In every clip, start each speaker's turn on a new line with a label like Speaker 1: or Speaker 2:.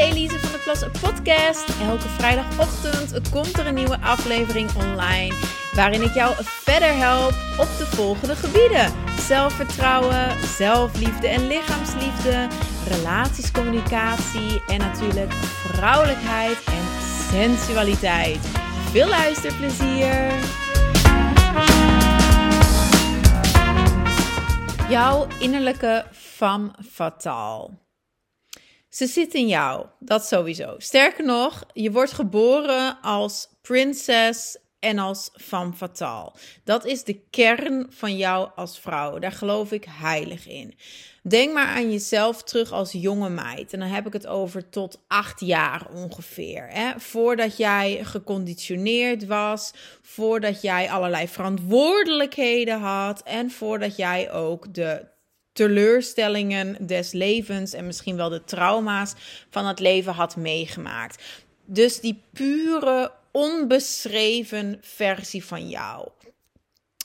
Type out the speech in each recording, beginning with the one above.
Speaker 1: Elise van de Plas podcast. Elke vrijdagochtend komt er een nieuwe aflevering online waarin ik jou verder help op de volgende gebieden: zelfvertrouwen, zelfliefde en lichaamsliefde, relatiescommunicatie en natuurlijk vrouwelijkheid en sensualiteit. Veel luisterplezier! Jouw innerlijke femme fatale. Ze zit in jou, dat sowieso. Sterker nog, je wordt geboren als prinses en als femme fatale. Dat is de kern van jou als vrouw. Daar geloof ik heilig in. Denk maar aan jezelf terug als jonge meid. En dan heb ik het over tot acht jaar ongeveer. Hè? Voordat jij geconditioneerd was, voordat jij allerlei verantwoordelijkheden had en voordat jij ook de teleurstellingen des levens en misschien wel de trauma's van het leven had meegemaakt. Dus die pure, onbeschreven versie van jou.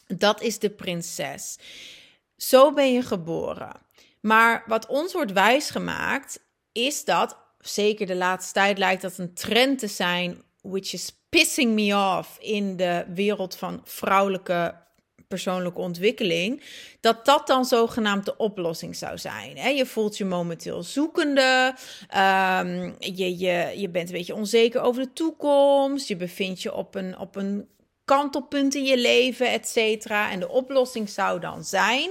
Speaker 1: Dat is de prinses. Zo ben je geboren. Maar wat ons wordt wijsgemaakt, is dat, zeker de laatste tijd lijkt dat een trend te zijn, which is pissing me off in de wereld van vrouwelijke persoonlijke ontwikkeling, dat dat dan zogenaamd de oplossing zou zijn. Je voelt je momenteel zoekende, ehm, je, je, je bent een beetje onzeker over de toekomst, je bevindt je op een, op een kantelpunt in je leven, et cetera. En de oplossing zou dan zijn.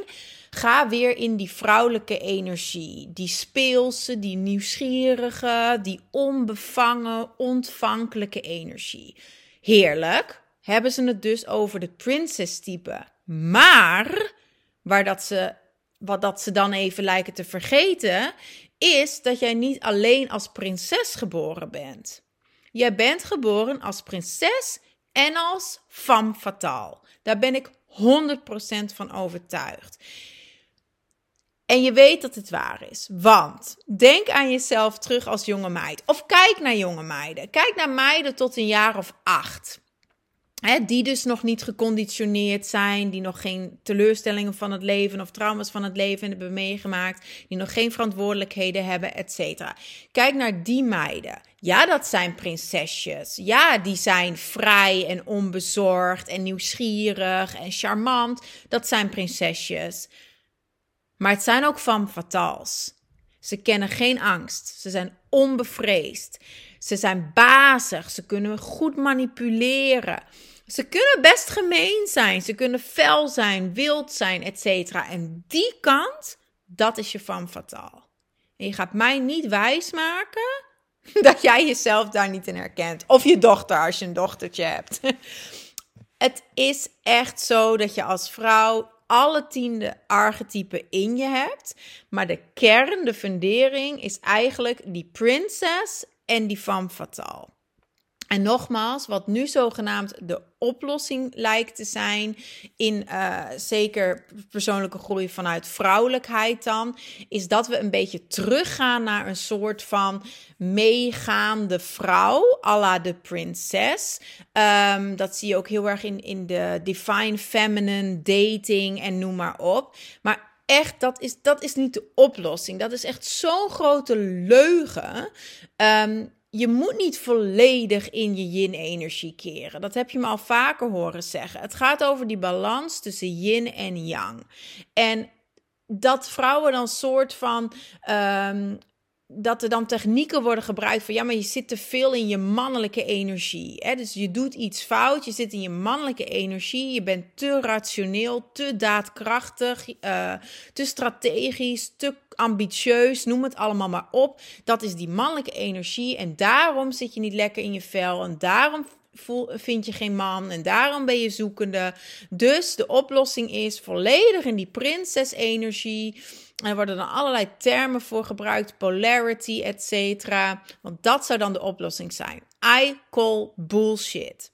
Speaker 1: Ga weer in die vrouwelijke energie. Die speelse, die nieuwsgierige, die onbevangen, ontvankelijke energie. Heerlijk. Hebben ze het dus over de princess type. Maar waar dat ze, wat dat ze dan even lijken te vergeten, is dat jij niet alleen als prinses geboren bent. Jij bent geboren als prinses en als femme fatale. Daar ben ik 100% van overtuigd. En je weet dat het waar is. Want denk aan jezelf terug als jonge meid. Of kijk naar jonge meiden. Kijk naar meiden tot een jaar of acht die dus nog niet geconditioneerd zijn, die nog geen teleurstellingen van het leven of trauma's van het leven hebben meegemaakt, die nog geen verantwoordelijkheden hebben, etc. Kijk naar die meiden. Ja, dat zijn prinsesjes. Ja, die zijn vrij en onbezorgd en nieuwsgierig en charmant. Dat zijn prinsesjes. Maar het zijn ook van fatals. Ze kennen geen angst. Ze zijn onbevreesd. Ze zijn bazig. Ze kunnen goed manipuleren. Ze kunnen best gemeen zijn, ze kunnen fel zijn, wild zijn, etc. En die kant, dat is je van fataal. En je gaat mij niet wijsmaken dat jij jezelf daar niet in herkent. Of je dochter, als je een dochtertje hebt. Het is echt zo dat je als vrouw alle tiende archetypen in je hebt. Maar de kern, de fundering, is eigenlijk die princess en die femme fatale. En nogmaals, wat nu zogenaamd de oplossing lijkt te zijn, in uh, zeker persoonlijke groei vanuit vrouwelijkheid dan, is dat we een beetje teruggaan naar een soort van meegaande vrouw, à la de prinses. Um, dat zie je ook heel erg in, in de divine feminine dating en noem maar op. Maar echt, dat is, dat is niet de oplossing. Dat is echt zo'n grote leugen. Um, je moet niet volledig in je yin-energie keren. Dat heb je me al vaker horen zeggen. Het gaat over die balans tussen yin en yang. En dat vrouwen dan soort van um, dat er dan technieken worden gebruikt van ja, maar je zit te veel in je mannelijke energie. Hè? Dus je doet iets fout, je zit in je mannelijke energie, je bent te rationeel, te daadkrachtig, uh, te strategisch, te ambitieus, noem het allemaal maar op. Dat is die mannelijke energie en daarom zit je niet lekker in je vel en daarom voel, vind je geen man en daarom ben je zoekende. Dus de oplossing is volledig in die prinses-energie. Er worden dan allerlei termen voor gebruikt, polarity, etc. Want dat zou dan de oplossing zijn. I call bullshit.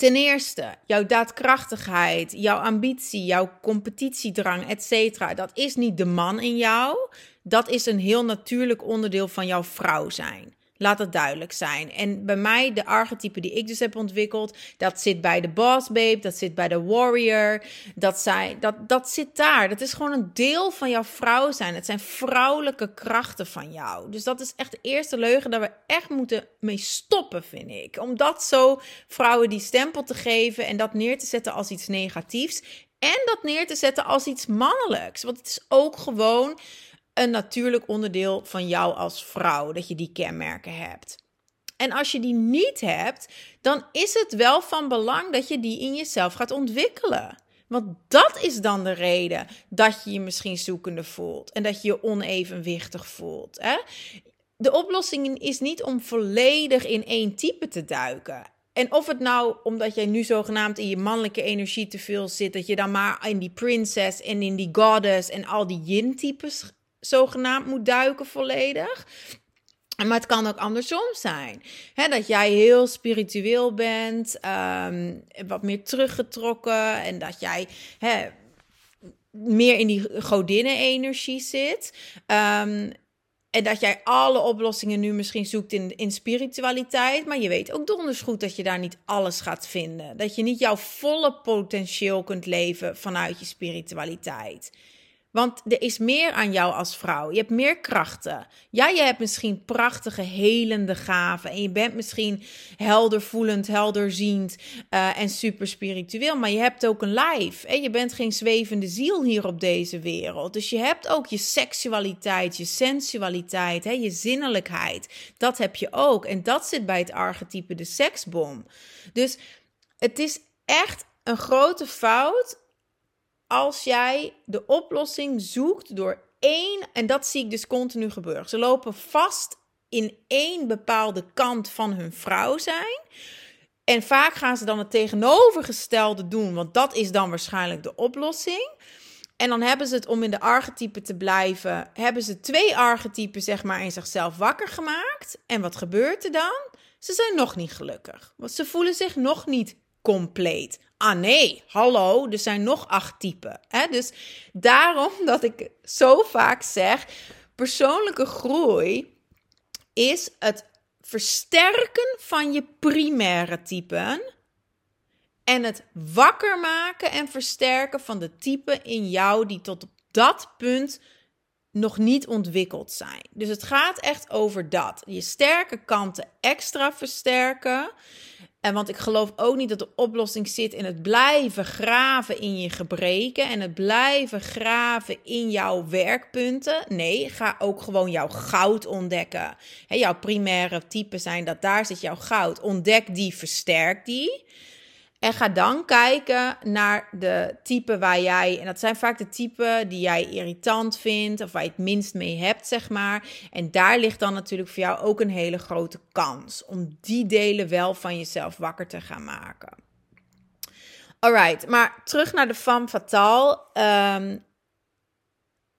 Speaker 1: Ten eerste, jouw daadkrachtigheid, jouw ambitie, jouw competitiedrang, etc. Dat is niet de man in jou. Dat is een heel natuurlijk onderdeel van jouw vrouw zijn. Laat het duidelijk zijn. En bij mij, de archetype die ik dus heb ontwikkeld, dat zit bij de boss babe, dat zit bij de warrior. Dat, zij, dat, dat zit daar. Dat is gewoon een deel van jouw vrouw zijn. Het zijn vrouwelijke krachten van jou. Dus dat is echt de eerste leugen dat we echt moeten mee stoppen, vind ik. Om dat zo vrouwen die stempel te geven en dat neer te zetten als iets negatiefs. En dat neer te zetten als iets mannelijks. Want het is ook gewoon een natuurlijk onderdeel van jou als vrouw, dat je die kenmerken hebt. En als je die niet hebt, dan is het wel van belang dat je die in jezelf gaat ontwikkelen. Want dat is dan de reden dat je je misschien zoekende voelt en dat je je onevenwichtig voelt. Hè? De oplossing is niet om volledig in één type te duiken. En of het nou omdat jij nu zogenaamd in je mannelijke energie te veel zit, dat je dan maar in die princess en in die goddess en al die yin-types zogenaamd moet duiken volledig. Maar het kan ook andersom zijn. dat jij heel spiritueel bent, um, wat meer teruggetrokken en dat jij meer in die godinnen-energie zit. Um, en dat jij alle oplossingen nu misschien zoekt in, in spiritualiteit. Maar je weet ook donders goed dat je daar niet alles gaat vinden. Dat je niet jouw volle potentieel kunt leven vanuit je spiritualiteit. Want er is meer aan jou als vrouw. Je hebt meer krachten. Ja, je hebt misschien prachtige, helende gaven. En je bent misschien heldervoelend, helderziend uh, en super spiritueel. Maar je hebt ook een lijf. En je bent geen zwevende ziel hier op deze wereld. Dus je hebt ook je seksualiteit, je sensualiteit, hè, je zinnelijkheid. Dat heb je ook. En dat zit bij het archetype de seksbom. Dus het is echt een grote fout als jij de oplossing zoekt door één, en dat zie ik dus continu gebeuren. Ze lopen vast in één bepaalde kant van hun vrouw zijn. En vaak gaan ze dan het tegenovergestelde doen, want dat is dan waarschijnlijk de oplossing. En dan hebben ze het om in de archetypen te blijven, hebben ze twee archetypen zeg maar in zichzelf wakker gemaakt. En wat gebeurt er dan? Ze zijn nog niet gelukkig, want ze voelen zich nog niet compleet. Ah nee, hallo, er zijn nog acht typen. Hè? Dus daarom dat ik zo vaak zeg, persoonlijke groei is het versterken van je primaire typen en het wakker maken en versterken van de typen in jou die tot op dat punt nog niet ontwikkeld zijn. Dus het gaat echt over dat. Je sterke kanten extra versterken en want ik geloof ook niet dat de oplossing zit in het blijven graven in je gebreken en het blijven graven in jouw werkpunten. Nee, ga ook gewoon jouw goud ontdekken. Jouw primaire type zijn dat daar zit jouw goud. Ontdek die, versterk die. En ga dan kijken naar de typen waar jij, en dat zijn vaak de typen die jij irritant vindt of waar je het minst mee hebt, zeg maar. En daar ligt dan natuurlijk voor jou ook een hele grote kans om die delen wel van jezelf wakker te gaan maken. Alright, maar terug naar de femme fatale. Um,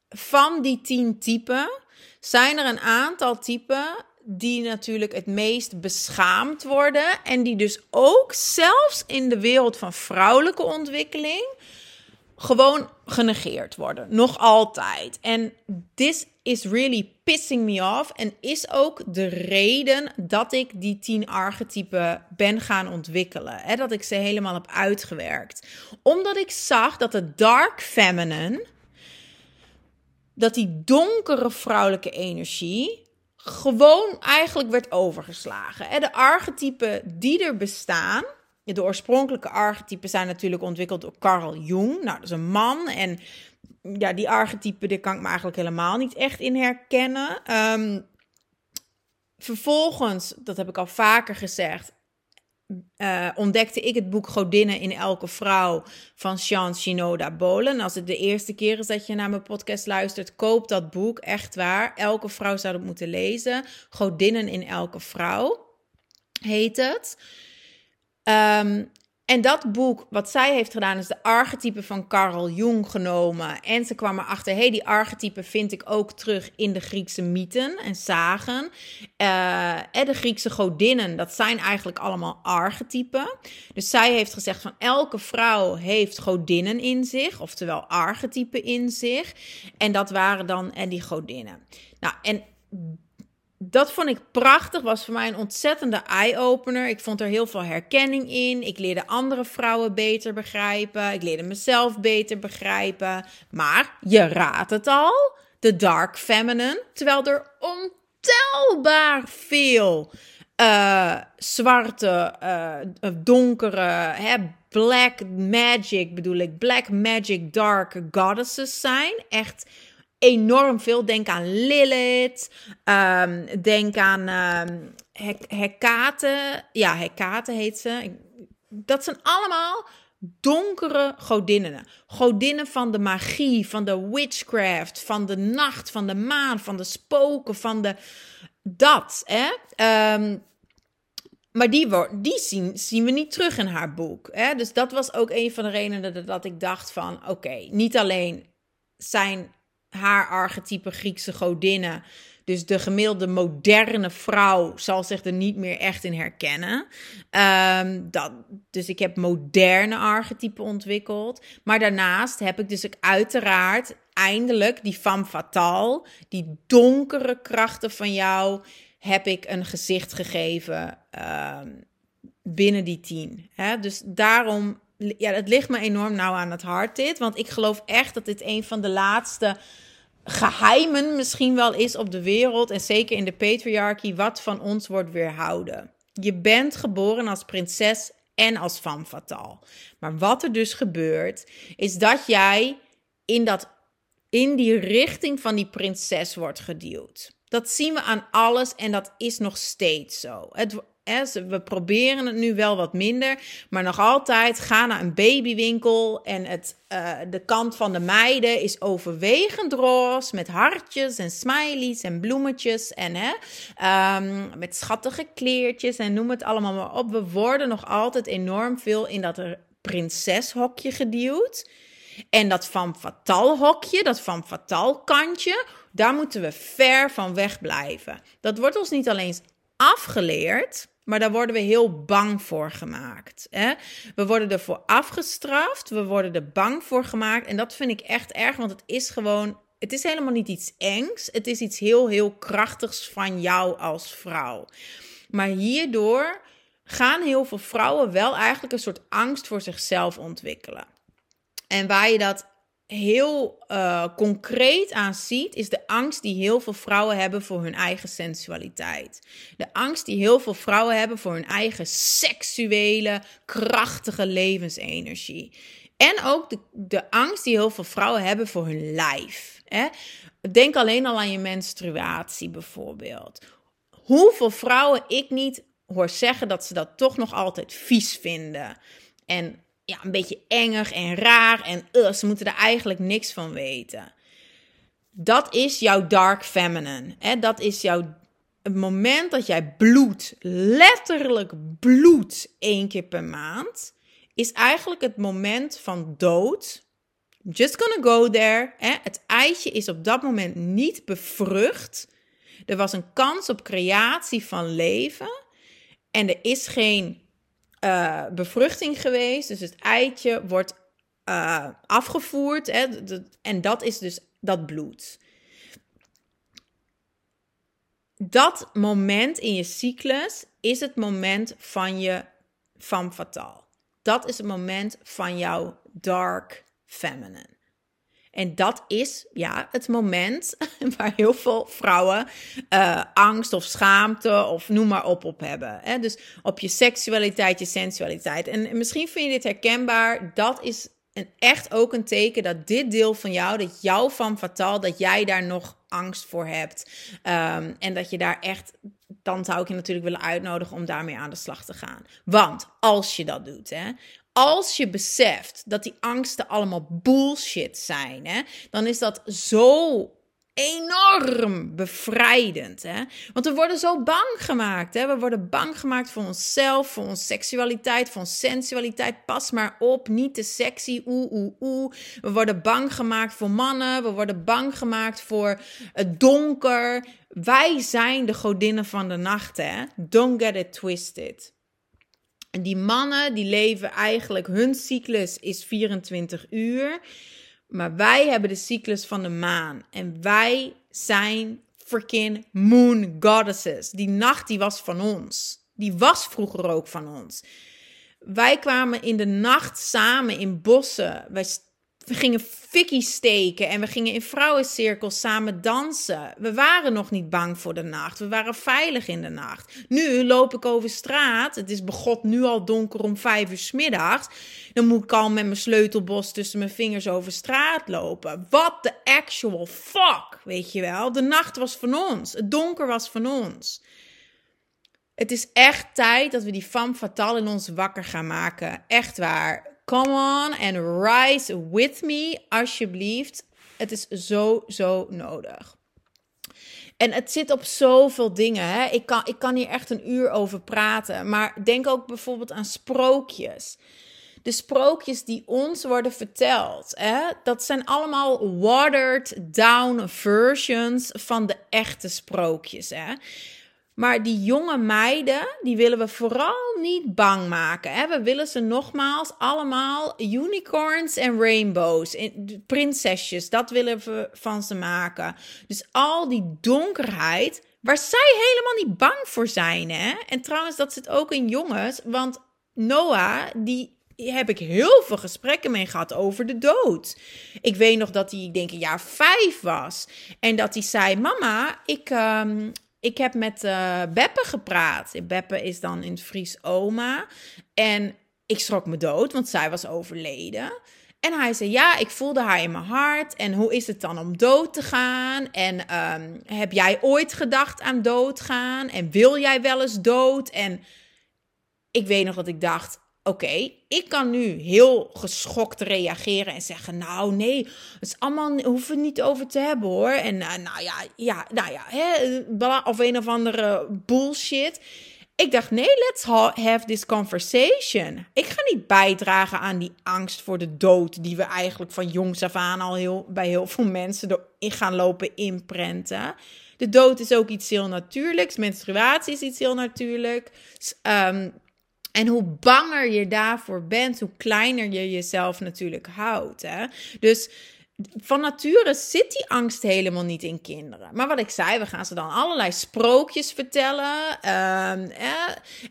Speaker 1: van die tien typen zijn er een aantal typen die natuurlijk het meest beschaamd worden en die dus ook zelfs in de wereld van vrouwelijke ontwikkeling gewoon genegeerd worden. Nog altijd. En this is really pissing me off. En is ook de reden dat ik die tien archetypen ben gaan ontwikkelen. Hè? Dat ik ze helemaal heb uitgewerkt. Omdat ik zag dat de dark feminine, dat die donkere vrouwelijke energie, gewoon eigenlijk werd overgeslagen. De archetypen die er bestaan, de oorspronkelijke archetypen zijn natuurlijk ontwikkeld door Carl Jung. Nou, dat is een man en ja, die archetypen, daar kan ik me eigenlijk helemaal niet echt in herkennen. Ehm, vervolgens, dat heb ik al vaker gezegd, uh, ontdekte ik het boek Godinnen in elke vrouw van Sean Shinoda Bolen. Als het de eerste keer is dat je naar mijn podcast luistert, koop dat boek. Echt waar. Elke vrouw zou het moeten lezen. Godinnen in elke vrouw heet het. Um, en dat boek, wat zij heeft gedaan, is de archetype van Carl Jung genomen. En ze kwam erachter, hey, die archetype vind ik ook terug in de Griekse mythen en zagen. Uh, en de Griekse godinnen, dat zijn eigenlijk allemaal archetypen. Dus zij heeft gezegd van elke vrouw heeft godinnen in zich, oftewel archetypen in zich. En dat waren dan en die godinnen. Nou, en dat vond ik prachtig. Was voor mij een ontzettende eye-opener. Ik vond er heel veel herkenning in. Ik leerde andere vrouwen beter begrijpen. Ik leerde mezelf beter begrijpen. Maar je raadt het al: de dark feminine. Terwijl er ontelbaar veel uh, zwarte, uh, donkere, hè, black magic bedoel ik, black magic dark goddesses zijn. Echt enorm veel. Denk aan Lilith. Um, denk aan um, Hekate. Ja, Hekate heet ze. Dat zijn allemaal donkere godinnen. Godinnen van de magie, van de witchcraft, van de nacht, van de maan, van de spoken, van de. Dat, hè? Um, maar die, die zien, zien we niet terug in haar boek. Hè? Dus dat was ook een van de redenen dat ik dacht van... oké, niet alleen zijn haar archetype Griekse godinnen... dus de gemiddelde moderne vrouw zal zich er niet meer echt in herkennen. Um, dat, dus ik heb moderne archetypen ontwikkeld. Maar daarnaast heb ik dus ook uiteraard eindelijk die femme fatale... die donkere krachten van jou heb ik een gezicht gegeven uh, binnen die tien. Hè? Dus daarom, ja, het ligt me enorm nauw aan het hart dit. Want ik geloof echt dat dit een van de laatste geheimen misschien wel is op de wereld. En zeker in de patriarchie, wat van ons wordt weerhouden. Je bent geboren als prinses en als femme fatale. Maar wat er dus gebeurt, is dat jij in, dat, in die richting van die prinses wordt geduwd. Dat zien we aan alles en dat is nog steeds zo. Het, we proberen het nu wel wat minder, maar nog altijd ga naar een babywinkel en het, uh, de kant van de meiden is overwegend roze met hartjes en smileys en bloemetjes en hè, um, met schattige kleertjes en noem het allemaal maar op. We worden nog altijd enorm veel in dat prinseshokje geduwd. En dat van fatal hokje, dat van fatal kantje, daar moeten we ver van weg blijven. Dat wordt ons niet alleen afgeleerd, maar daar worden we heel bang voor gemaakt. Hè? We worden ervoor afgestraft, we worden er bang voor gemaakt. En dat vind ik echt erg, want het is gewoon. Het is helemaal niet iets engs. Het is iets heel, heel krachtigs van jou als vrouw. Maar hierdoor gaan heel veel vrouwen wel eigenlijk een soort angst voor zichzelf ontwikkelen. En waar je dat heel uh, concreet aan ziet, is de angst die heel veel vrouwen hebben voor hun eigen sensualiteit. De angst die heel veel vrouwen hebben voor hun eigen seksuele, krachtige levensenergie. En ook de, de angst die heel veel vrouwen hebben voor hun lijf. Hè? Denk alleen al aan je menstruatie bijvoorbeeld. Hoeveel vrouwen ik niet hoor zeggen dat ze dat toch nog altijd vies vinden. En ja, een beetje enger en raar en uh, ze moeten er eigenlijk niks van weten. Dat is jouw dark feminine. Hè? Dat is jouw het moment dat jij bloed, letterlijk bloed één keer per maand, is eigenlijk het moment van dood. Just gonna go there. Hè? Het eitje is op dat moment niet bevrucht. Er was een kans op creatie van leven. En er is geen uh, bevruchting geweest. Dus het eitje wordt uh, afgevoerd. Hè, en dat is dus dat bloed. Dat moment in je cyclus is het moment van je femme fatale. Dat is het moment van jouw dark feminine. En dat is ja, het moment waar heel veel vrouwen uh, angst of schaamte of noem maar op op hebben. Hè? Dus op je seksualiteit, je sensualiteit. En, misschien vind je dit herkenbaar. Dat is een, echt ook een teken dat dit deel van jou, dat jouw van fataal, dat jij daar nog angst voor hebt. Um, en dat je daar echt, dan zou ik je natuurlijk willen uitnodigen om daarmee aan de slag te gaan. Want als je dat doet, hè, als je beseft dat die angsten allemaal bullshit zijn, hè, dan is dat zo enorm bevrijdend. Hè? Want we worden zo bang gemaakt. Hè? We worden bang gemaakt voor onszelf, voor onze seksualiteit, voor onze sensualiteit. Pas maar op, niet te sexy, oeh, oeh, oeh. We worden bang gemaakt voor mannen. We worden bang gemaakt voor het donker. Wij zijn de godinnen van de nacht, hè? Don't get it twisted. En die mannen die leven eigenlijk, hun cyclus is 24 uur. Maar wij hebben de cyclus van de maan. En wij zijn freaking moon goddesses. Die nacht die was van ons. Die was vroeger ook van ons. Wij kwamen in de nacht samen in bossen. Wij we gingen fikkie steken en we gingen in vrouwencirkels samen dansen. We waren nog niet bang voor de nacht. We waren veilig in de nacht. Nu loop ik over straat. Het is begot nu al donker om vijf uur s middags. Dan moet ik al met mijn sleutelbos tussen mijn vingers over straat lopen. What the actual fuck, weet je wel? De nacht was van ons. Het donker was van ons. Het is echt tijd dat we die femme fatale in ons wakker gaan maken. Echt waar. Come on and rise with me, alsjeblieft. Het is zo, zo nodig. En het zit op zoveel dingen. Hè? Ik, kan, ik kan hier echt een uur over praten. Maar denk ook bijvoorbeeld aan sprookjes. De sprookjes die ons worden verteld, hè? dat zijn allemaal watered down versions van de echte sprookjes. Hè? Maar die jonge meiden, die willen we vooral niet bang maken. Hè? We willen ze nogmaals allemaal unicorns en rainbows, prinsesjes, dat willen we van ze maken. Dus al die donkerheid, waar zij helemaal niet bang voor zijn. Hè? En trouwens, dat zit ook in jongens, want Noah, die heb ik heel veel gesprekken mee gehad over de dood. Ik weet nog dat hij, denk ik, jaar vijf was. En dat hij zei: Mama, ik, um, ik heb met uh, Beppe gepraat. Beppe is dan in het Fries oma. En ik schrok me dood, want zij was overleden. En hij zei: Ja, ik voelde haar in mijn hart. En hoe is het dan om dood te gaan? En ehm, heb jij ooit gedacht aan doodgaan? En wil jij wel eens dood? En ik weet nog dat ik dacht: Oké, ik kan nu heel geschokt reageren en zeggen: Nou, nee, het is allemaal, hoeven we niet over te hebben hoor. En uh, nou ja, ja, nou ja, hè, of een of andere bullshit. Ik dacht: Nee, let's have this conversation. Ik ga niet bijdragen aan die angst voor de dood, die we eigenlijk van jongs af aan al heel, bij heel veel mensen in gaan lopen inprenten. De dood is ook iets heel natuurlijks. Menstruatie is iets heel natuurlijks. Um, en hoe banger je daarvoor bent, hoe kleiner je jezelf natuurlijk houdt. Hè? Dus van nature zit die angst helemaal niet in kinderen. Maar wat ik zei, we gaan ze dan allerlei sprookjes vertellen. Ehm,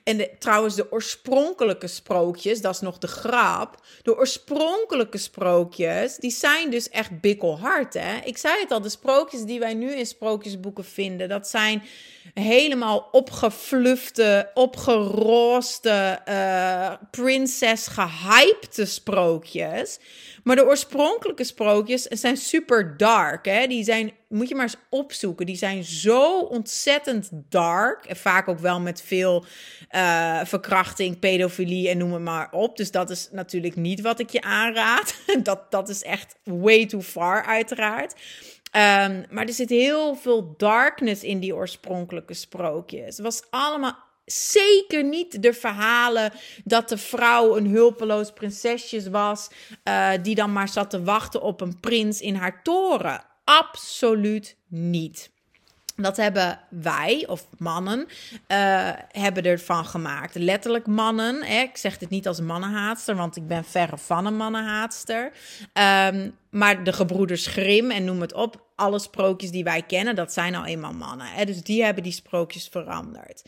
Speaker 1: en trouwens, de oorspronkelijke sprookjes, dat is nog de grap. De oorspronkelijke sprookjes, die zijn dus echt bikkelhard. Hè? Ik zei het al, de sprookjes die wij nu in sprookjesboeken vinden, dat zijn helemaal opgeflufte, opgerooste, uh, prinses gehypte sprookjes. Maar de oorspronkelijke sprookjes zijn super dark. Hè? Die zijn, moet je maar eens opzoeken. Die zijn zo ontzettend dark. En vaak ook wel met veel uh, verkrachting, pedofilie en noem het maar op. Dus dat is natuurlijk niet wat ik je aanraad. dat, dat is echt way too far, uiteraard. Um, maar er zit heel veel darkness in die oorspronkelijke sprookjes. Het was allemaal zeker niet de verhalen dat de vrouw een hulpeloos prinsesje was, uh, die dan maar zat te wachten op een prins in haar toren. Absoluut niet. Dat hebben wij, of mannen, uh, hebben ervan gemaakt. Letterlijk mannen. Hè? Ik zeg dit niet als mannenhaatster, want ik ben verre van een mannenhaatster. Um, maar de gebroeders Grim en noem het op. Alle sprookjes die wij kennen, dat zijn al eenmaal mannen. Hè? Dus die hebben die sprookjes veranderd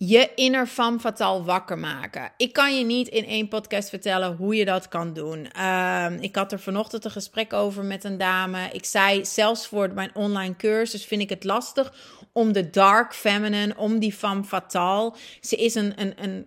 Speaker 1: je inner femme fatale wakker maken. Ik kan je niet in één podcast vertellen hoe je dat kan doen. Uh, ik had er vanochtend een gesprek over met een dame. Ik zei zelfs voor mijn online cursus vind ik het lastig om de dark feminine, om die femme fatale. Ze is een, een, een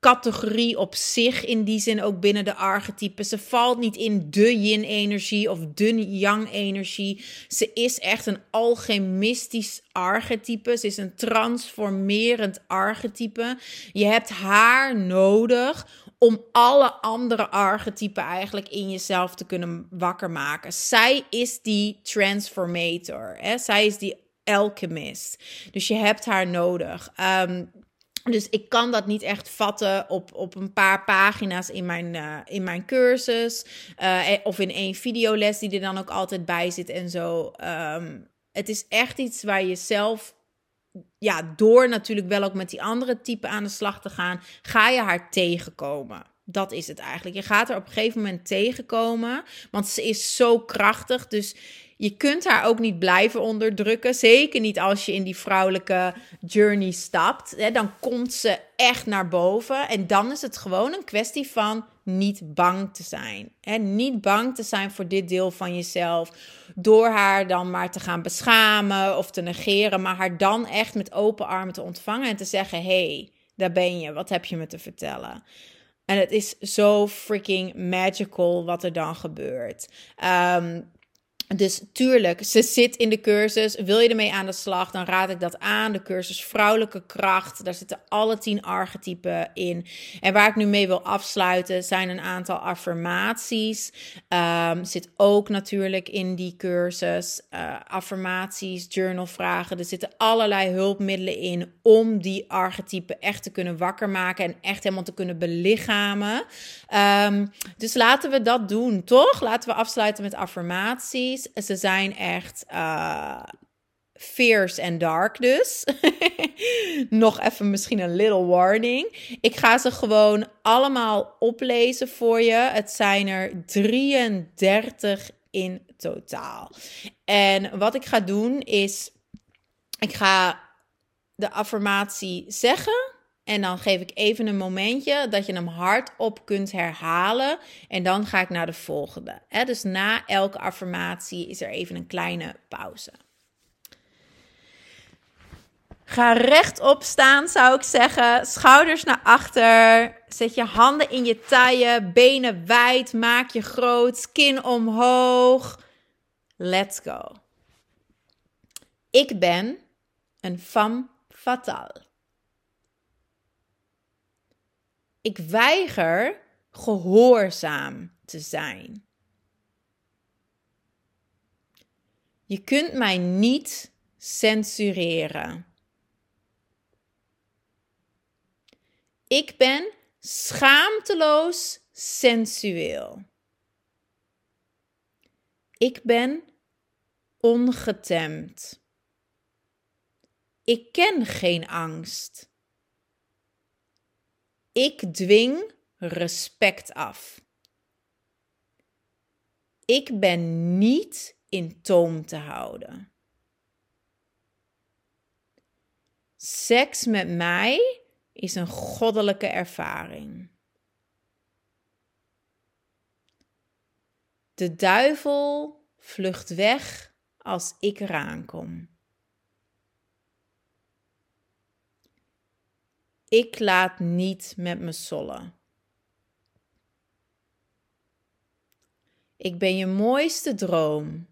Speaker 1: categorie op zich, in die zin ook binnen de archetypen. Ze valt niet in de yin-energie of de yang-energie. Ze is echt een alchemistisch archetype. Ze is een transformerend archetype. Je hebt haar nodig om alle andere archetypen eigenlijk in jezelf te kunnen wakker maken. Zij is die transformator. Hè? Zij is die alchemist. Dus je hebt haar nodig. Um, dus ik kan dat niet echt vatten op, op een paar pagina's in mijn, uh, in mijn cursus. Uh, of in één videoles die er dan ook altijd bij zit en zo. Um, het is echt iets waar je zelf, ja, door natuurlijk wel ook met die andere type aan de slag te gaan, ga je haar tegenkomen. Dat is het eigenlijk. Je gaat er op een gegeven moment tegenkomen, want ze is zo krachtig. Dus Je kunt haar ook niet blijven onderdrukken. Zeker niet als je in die vrouwelijke journey stapt. Dan komt ze echt naar boven. En dan is het gewoon een kwestie van niet bang te zijn. Hè? Niet bang te zijn voor dit deel van jezelf. Door haar dan maar te gaan beschamen of te negeren. Maar haar dan echt met open armen te ontvangen en te zeggen: hey, daar ben je. Wat heb je me te vertellen? En het is zo freaking magical wat er dan gebeurt. Um, dus tuurlijk, ze zit in de cursus. Wil je ermee aan de slag, dan raad ik dat aan. De cursus Vrouwelijke Kracht. Daar zitten alle tien archetypen in. En waar ik nu mee wil afsluiten, zijn een aantal affirmaties. Um, zit ook natuurlijk in die cursus. Uh, affirmaties, journalvragen. Er zitten allerlei hulpmiddelen in om die archetypen echt te kunnen wakker maken. En echt helemaal te kunnen belichamen. Um, dus laten we dat doen, toch? Laten we afsluiten met affirmaties. Ze zijn echt uh, fierce en dark dus. Nog even misschien een little warning. Ik ga ze gewoon allemaal oplezen voor je. Het zijn er 33 in totaal. En wat ik ga doen is, ik ga de affirmatie zeggen. En dan geef ik even een momentje dat je hem hardop kunt herhalen. En dan ga ik naar de volgende. Dus na elke affirmatie is er even een kleine pauze. Ga rechtop staan, zou ik zeggen. Schouders naar achter. Zet je handen in je taille. Benen wijd. Maak je groot. Kin omhoog. Let's go. Ik ben een femme fatale. Ik weiger gehoorzaam te zijn. Je kunt mij niet censureren. Ik ben schaamteloos sensueel. Ik ben ongetemd. Ik ken geen angst. Ik dwing respect af. Ik ben niet in toom te houden. Seks met mij is een goddelijke ervaring. De duivel vlucht weg als ik eraan kom. Ik laat niet met me sollen. Ik ben je mooiste droom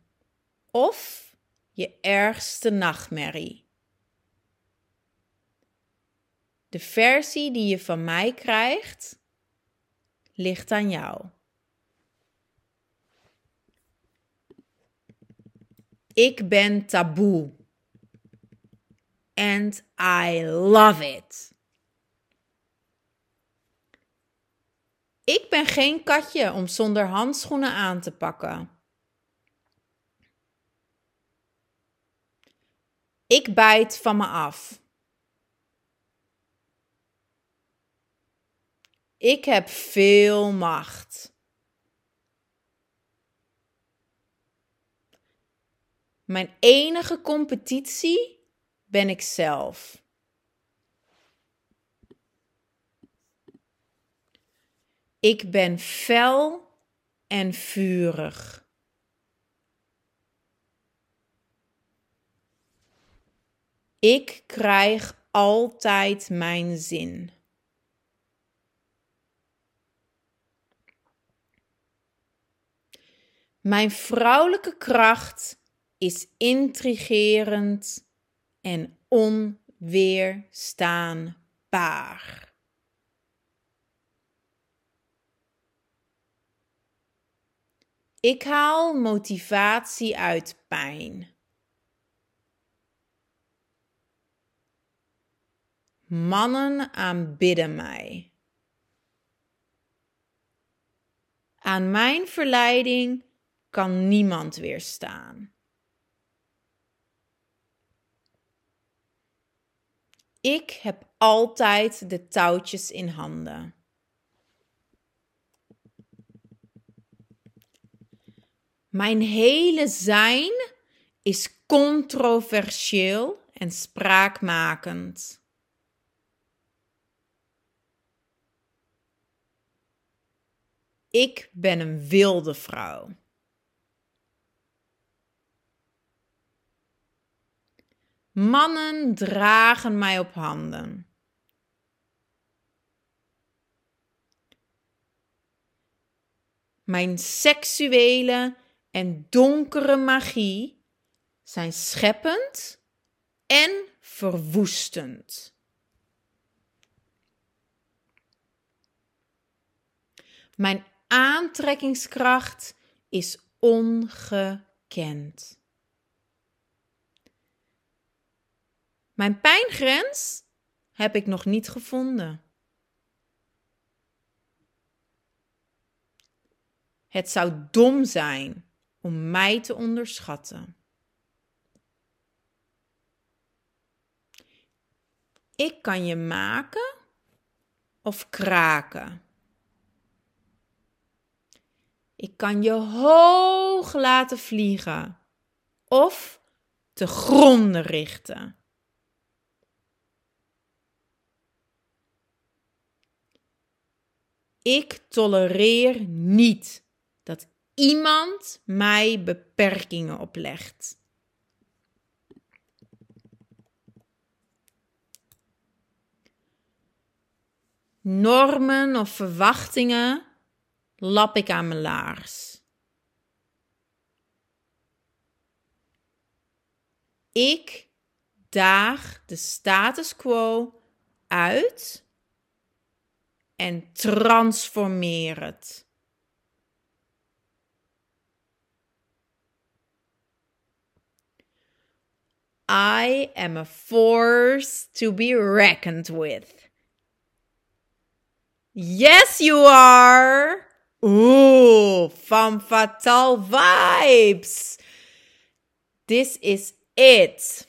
Speaker 1: of je ergste nachtmerrie. De versie die je van mij krijgt, ligt aan jou. Ik ben taboe. And I love it. Ik ben geen katje om zonder handschoenen aan te pakken. Ik bijt van me af. Ik heb veel macht. Mijn enige competitie ben ik zelf. Ik ben fel en vurig. Ik krijg altijd mijn zin. Mijn vrouwelijke kracht is intrigerend en onweerstaanbaar. Ik haal motivatie uit pijn. Mannen aanbidden mij. Aan mijn verleiding kan niemand weerstaan. Ik heb altijd de touwtjes in handen. Mijn hele zijn is controversieel en spraakmakend. Ik ben een wilde vrouw. Mannen dragen mij op handen. Mijn seksuele en donkere magie zijn scheppend en verwoestend. Mijn aantrekkingskracht is ongekend. Mijn pijngrens heb ik nog niet gevonden. Het zou dom zijn om mij te onderschatten. Ik kan je maken of kraken. Ik kan je hoog laten vliegen of te gronden richten. Ik tolereer niet iemand mij beperkingen oplegt. Normen of verwachtingen lap ik aan mijn laars. Ik daag de status quo uit en transformeer het. I am a force to be reckoned with. Yes, you are. Ooh, femme fatale vibes. This is it.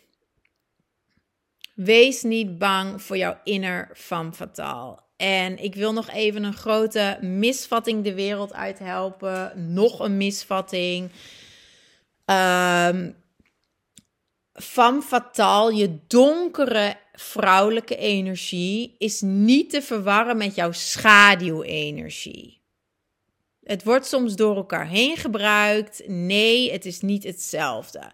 Speaker 1: Wees niet bang voor jouw inner femme fatale. En ik wil nog even een grote misvatting de wereld uit helpen. Nog een misvatting. Um, femme fatale, je donkere vrouwelijke energie, is niet te verwarren met jouw schaduwenergie. Het wordt soms door elkaar heen gebruikt. Nee, het is niet hetzelfde.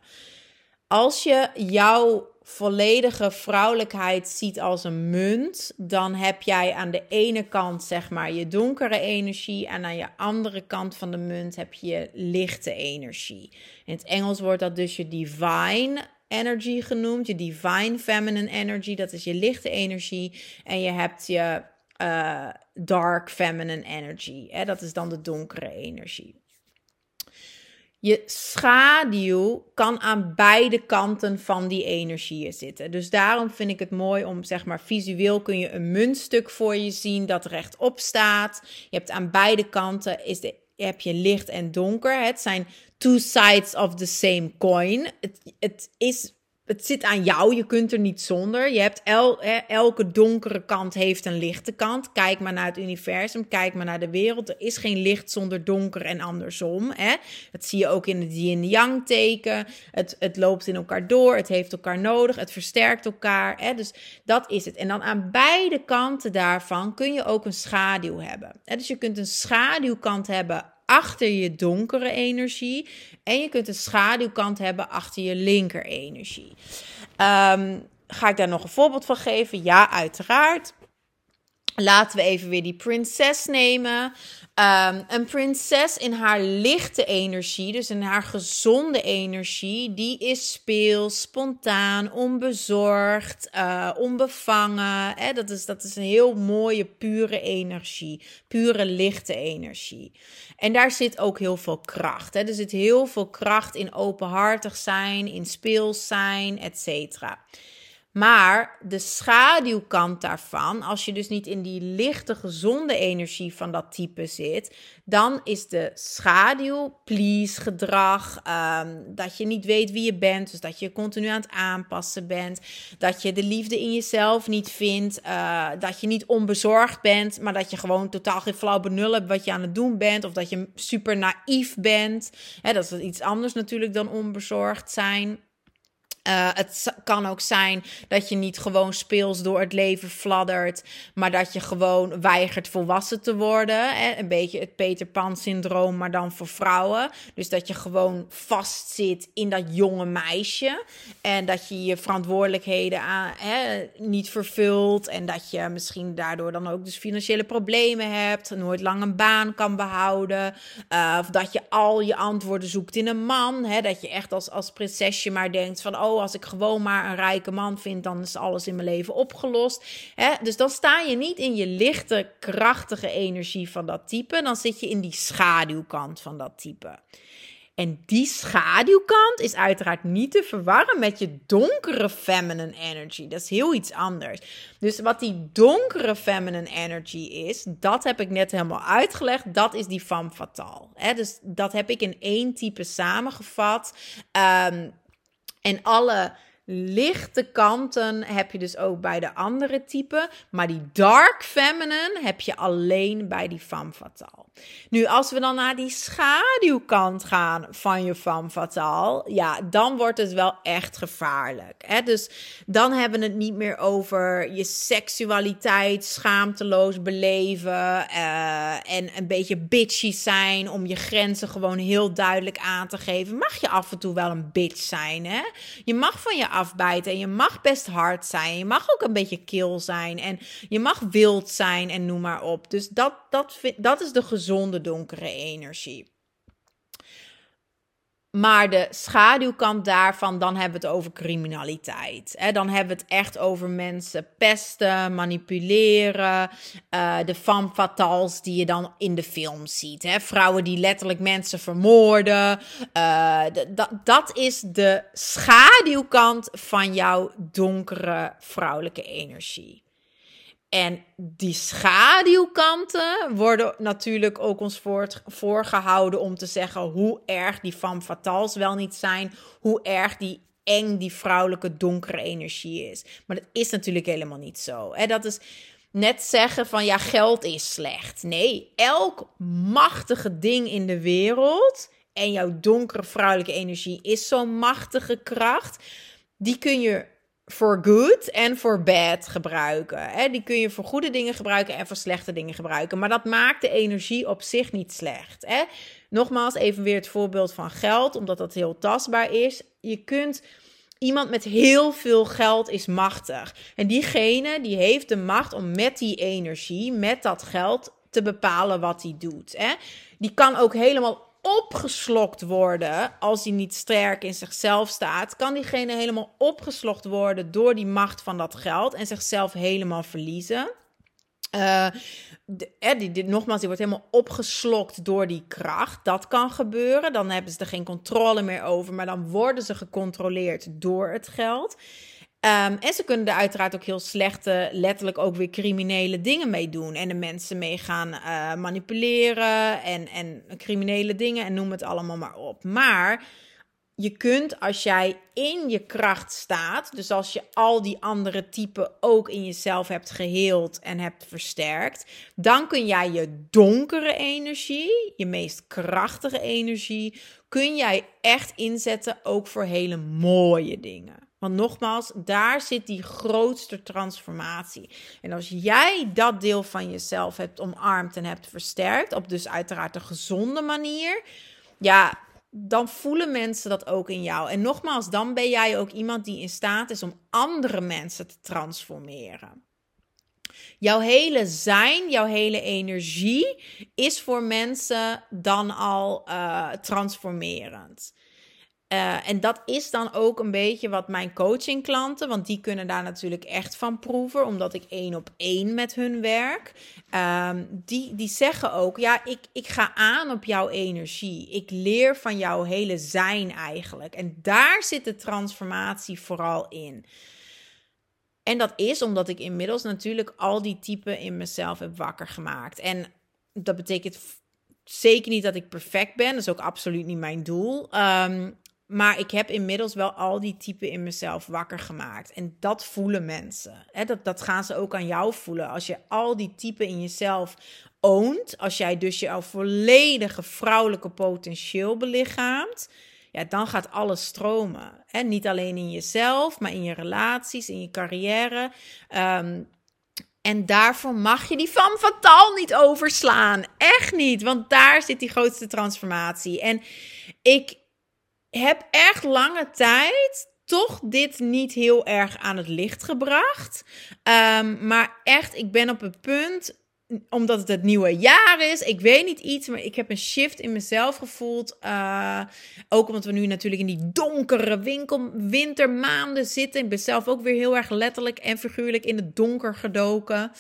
Speaker 1: Als je jouw volledige vrouwelijkheid ziet als een munt, dan heb jij aan de ene kant zeg maar je donkere energie en aan je andere kant van de munt heb je lichte energie. In het Engels wordt dat dus je divine energy genoemd, je divine feminine energy, dat is je lichte energie en je hebt je uh, dark feminine energy, hè? dat is dan de donkere energie. Je schaduw kan aan beide kanten van die energieën zitten. Dus daarom vind ik het mooi om, zeg maar, visueel kun je een muntstuk voor je zien dat rechtop staat. Je hebt aan beide kanten is de, heb je licht en donker. Het zijn two sides of the same coin. Het, het is het zit aan jou, je kunt er niet zonder. Je hebt el, elke donkere kant heeft een lichte kant. Kijk maar naar het universum, kijk maar naar de wereld. Er is geen licht zonder donker en andersom. Hè? Dat zie je ook in het yin-yang teken. Het, het loopt in elkaar door, het heeft elkaar nodig, het versterkt elkaar. Hè? Dus dat is het. En dan aan beide kanten daarvan kun je ook een schaduw hebben. Hè? Dus je kunt een schaduwkant hebben achter je donkere energie. En je kunt een schaduwkant hebben achter je linker energie. Um, ga ik daar nog een voorbeeld van geven? Ja, uiteraard. Laten we even weer die prinses nemen. Um, een prinses in haar lichte energie, dus in haar gezonde energie, die is speels, spontaan, onbezorgd, uh, onbevangen. Dat, is, dat is een heel mooie, pure energie, pure lichte energie. En daar zit ook heel veel kracht. Hè? Er zit heel veel kracht in openhartig zijn, in speels zijn, et cetera. Maar de schaduwkant daarvan, als je dus niet in die lichte, gezonde energie van dat type zit, dan is de schaduw please gedrag. Ehm, dat je niet weet wie je bent, dus dat je continu aan het aanpassen bent. Dat je de liefde in jezelf niet vindt. Uh, dat je niet onbezorgd bent, maar dat je gewoon totaal geen flauw benul hebt wat je aan het doen bent. Of dat je super naïef bent. dat is iets anders natuurlijk dan onbezorgd zijn. Uh, het kan ook zijn dat je niet gewoon speels door het leven fladdert, maar dat je gewoon weigert volwassen te worden. Hè? Een beetje het Peter Pan syndroom, maar dan voor vrouwen. Dus dat je gewoon vastzit in dat jonge meisje en dat je je verantwoordelijkheden aan, hè, niet vervult en dat je misschien daardoor dan ook dus financiële problemen hebt, nooit lang een baan kan behouden, uh, of dat je al je antwoorden zoekt in een man, hè? dat je echt als, als prinsesje maar denkt van oh als ik gewoon maar een rijke man vind, dan is alles in mijn leven opgelost. Dus dan sta je niet in je lichte, krachtige energie van dat type. Dan zit je in die schaduwkant van dat type. En die schaduwkant is uiteraard niet te verwarren met je donkere feminine energy. Dat is heel iets anders. Dus wat die donkere feminine energy is, dat heb ik net helemaal uitgelegd. Dat is die femme fatale. Dus dat heb ik in één type samengevat. Um, en alle lichte kanten heb je dus ook bij de andere typen. Maar die dark feminine heb je alleen bij die femme fatale. Nu, als we dan naar die schaduwkant gaan van je femme fatale, ja, dan wordt het wel echt gevaarlijk. Hè? Dus dan hebben we het niet meer over je seksualiteit schaamteloos beleven uh, en een beetje bitchy zijn om je grenzen gewoon heel duidelijk aan te geven. Mag je af en toe wel een bitch zijn, hè? Je mag van je afbijten en je mag best hard zijn. Je mag ook een beetje kil zijn en je mag wild zijn en noem maar op. Dus dat, dat, dat is de gezonde donkere energie. Maar de schaduwkant daarvan, dan hebben we het over criminaliteit. Dan hebben we het echt over mensen pesten, manipuleren. Uh, de femme fatales die je dan in de film ziet. Vrouwen die letterlijk mensen vermoorden. Uh, dat is de schaduwkant van jouw donkere vrouwelijke energie. En die schaduwkanten worden natuurlijk ook ons voorgehouden om te zeggen hoe erg die femme fatales wel niet zijn, hoe erg die eng die vrouwelijke donkere energie is. Maar dat is natuurlijk helemaal niet zo. Hè? Dat is net zeggen van ja, geld is slecht. Nee, elk machtige ding in de wereld en jouw donkere vrouwelijke energie is zo'n machtige kracht. Die kun je voor good en voor bad gebruiken. Hè? Die kun je voor goede dingen gebruiken en voor slechte dingen gebruiken. Maar dat maakt de energie op zich niet slecht. Hè? Nogmaals, even weer het voorbeeld van geld, omdat dat heel tastbaar is. Je kunt. Iemand met heel veel geld is machtig. En diegene die heeft de macht om met die energie, met dat geld, te bepalen wat hij doet. Hè? Die kan ook helemaal opgeslokt worden als hij niet sterk in zichzelf staat, kan diegene helemaal opgeslokt worden door die macht van dat geld en zichzelf helemaal verliezen. Die, die, nogmaals, die wordt helemaal opgeslokt door die kracht. Dat kan gebeuren. Dan hebben ze er geen controle meer over, maar dan worden ze gecontroleerd door het geld. Ehm, en ze kunnen er uiteraard ook heel slechte, letterlijk ook weer criminele dingen mee doen. En de mensen mee gaan uh, manipuleren en, en criminele dingen en noem het allemaal maar op. Maar je kunt als jij in je kracht staat, dus als je al die andere typen ook in jezelf hebt geheeld en hebt versterkt, dan kun jij je donkere energie, je meest krachtige energie, kun jij echt inzetten ook voor hele mooie dingen. Want nogmaals, daar zit die grootste transformatie. En als jij dat deel van jezelf hebt omarmd en hebt versterkt, op dus uiteraard een gezonde manier, ja, dan voelen mensen dat ook in jou. En nogmaals, dan ben jij ook iemand die in staat is om andere mensen te transformeren. Jouw hele zijn, jouw hele energie is voor mensen dan al uh, transformerend. Uh, en dat is dan ook een beetje wat mijn coachingklanten, want die kunnen daar natuurlijk echt van proeven, omdat ik één op één met hun werk. Um, die, die zeggen ook, ja, ik, ik ga aan op jouw energie. Ik leer van jouw hele zijn eigenlijk. En daar zit de transformatie vooral in. En dat is omdat ik inmiddels natuurlijk al die typen in mezelf heb wakker gemaakt. En dat betekent zeker niet dat ik perfect ben. Dat is ook absoluut niet mijn doel. Ehm, maar ik heb inmiddels wel al die typen in mezelf wakker gemaakt. En dat voelen mensen. dat, dat gaan ze ook aan jou voelen. Als je al die typen in jezelf oont. Als jij dus jouw volledige vrouwelijke potentieel belichaamt. Ja, dan gaat alles stromen. He, niet alleen in jezelf, maar in je relaties, in je carrière. Ehm, en daarvoor mag je die van fataal niet overslaan. Echt niet, want daar zit die grootste transformatie. En ik heb echt lange tijd toch dit niet heel erg aan het licht gebracht. Um, maar echt, ik ben op het punt omdat het het nieuwe jaar is. Ik weet niet iets, maar ik heb een shift in mezelf gevoeld. Uh, ook omdat we nu natuurlijk in die donkere winkel, wintermaanden zitten. Ik ben zelf ook weer heel erg letterlijk en figuurlijk in het donker gedoken.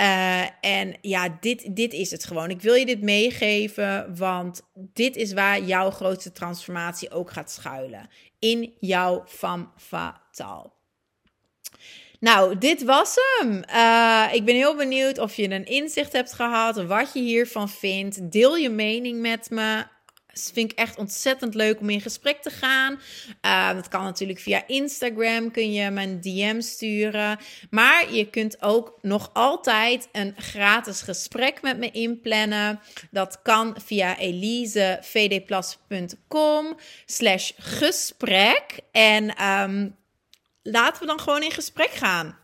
Speaker 1: Uh, en ja, dit, dit is het gewoon. Ik wil je dit meegeven, want dit is waar jouw grootste transformatie ook gaat schuilen. In jouw femme fatale. Nou, dit was hem. Uh, ik ben heel benieuwd of je een inzicht hebt gehad, wat je hiervan vindt. Deel je mening met me. Vind ik echt ontzettend leuk om in gesprek te gaan. Uh, dat kan natuurlijk via Instagram, kun je me een DM sturen. Maar je kunt ook nog altijd een gratis gesprek met me inplannen. Dat kan via elisevdplas.com slash gesprek. En um, laten we dan gewoon in gesprek gaan.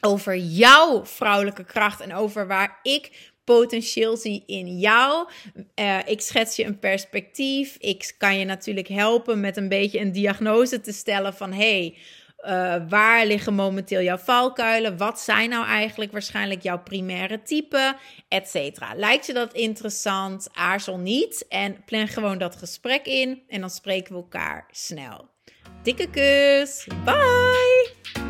Speaker 1: Over jouw vrouwelijke kracht en over waar ik potentieel zie in jou. Uh, ik schets je een perspectief. Ik kan je natuurlijk helpen met een beetje een diagnose te stellen van hey, uh, waar liggen momenteel jouw valkuilen? Wat zijn nou eigenlijk waarschijnlijk jouw primaire type? Etcetera. Lijkt je dat interessant? Aarzel niet en plan gewoon dat gesprek in en dan spreken we elkaar snel. Dikke kus. Bye.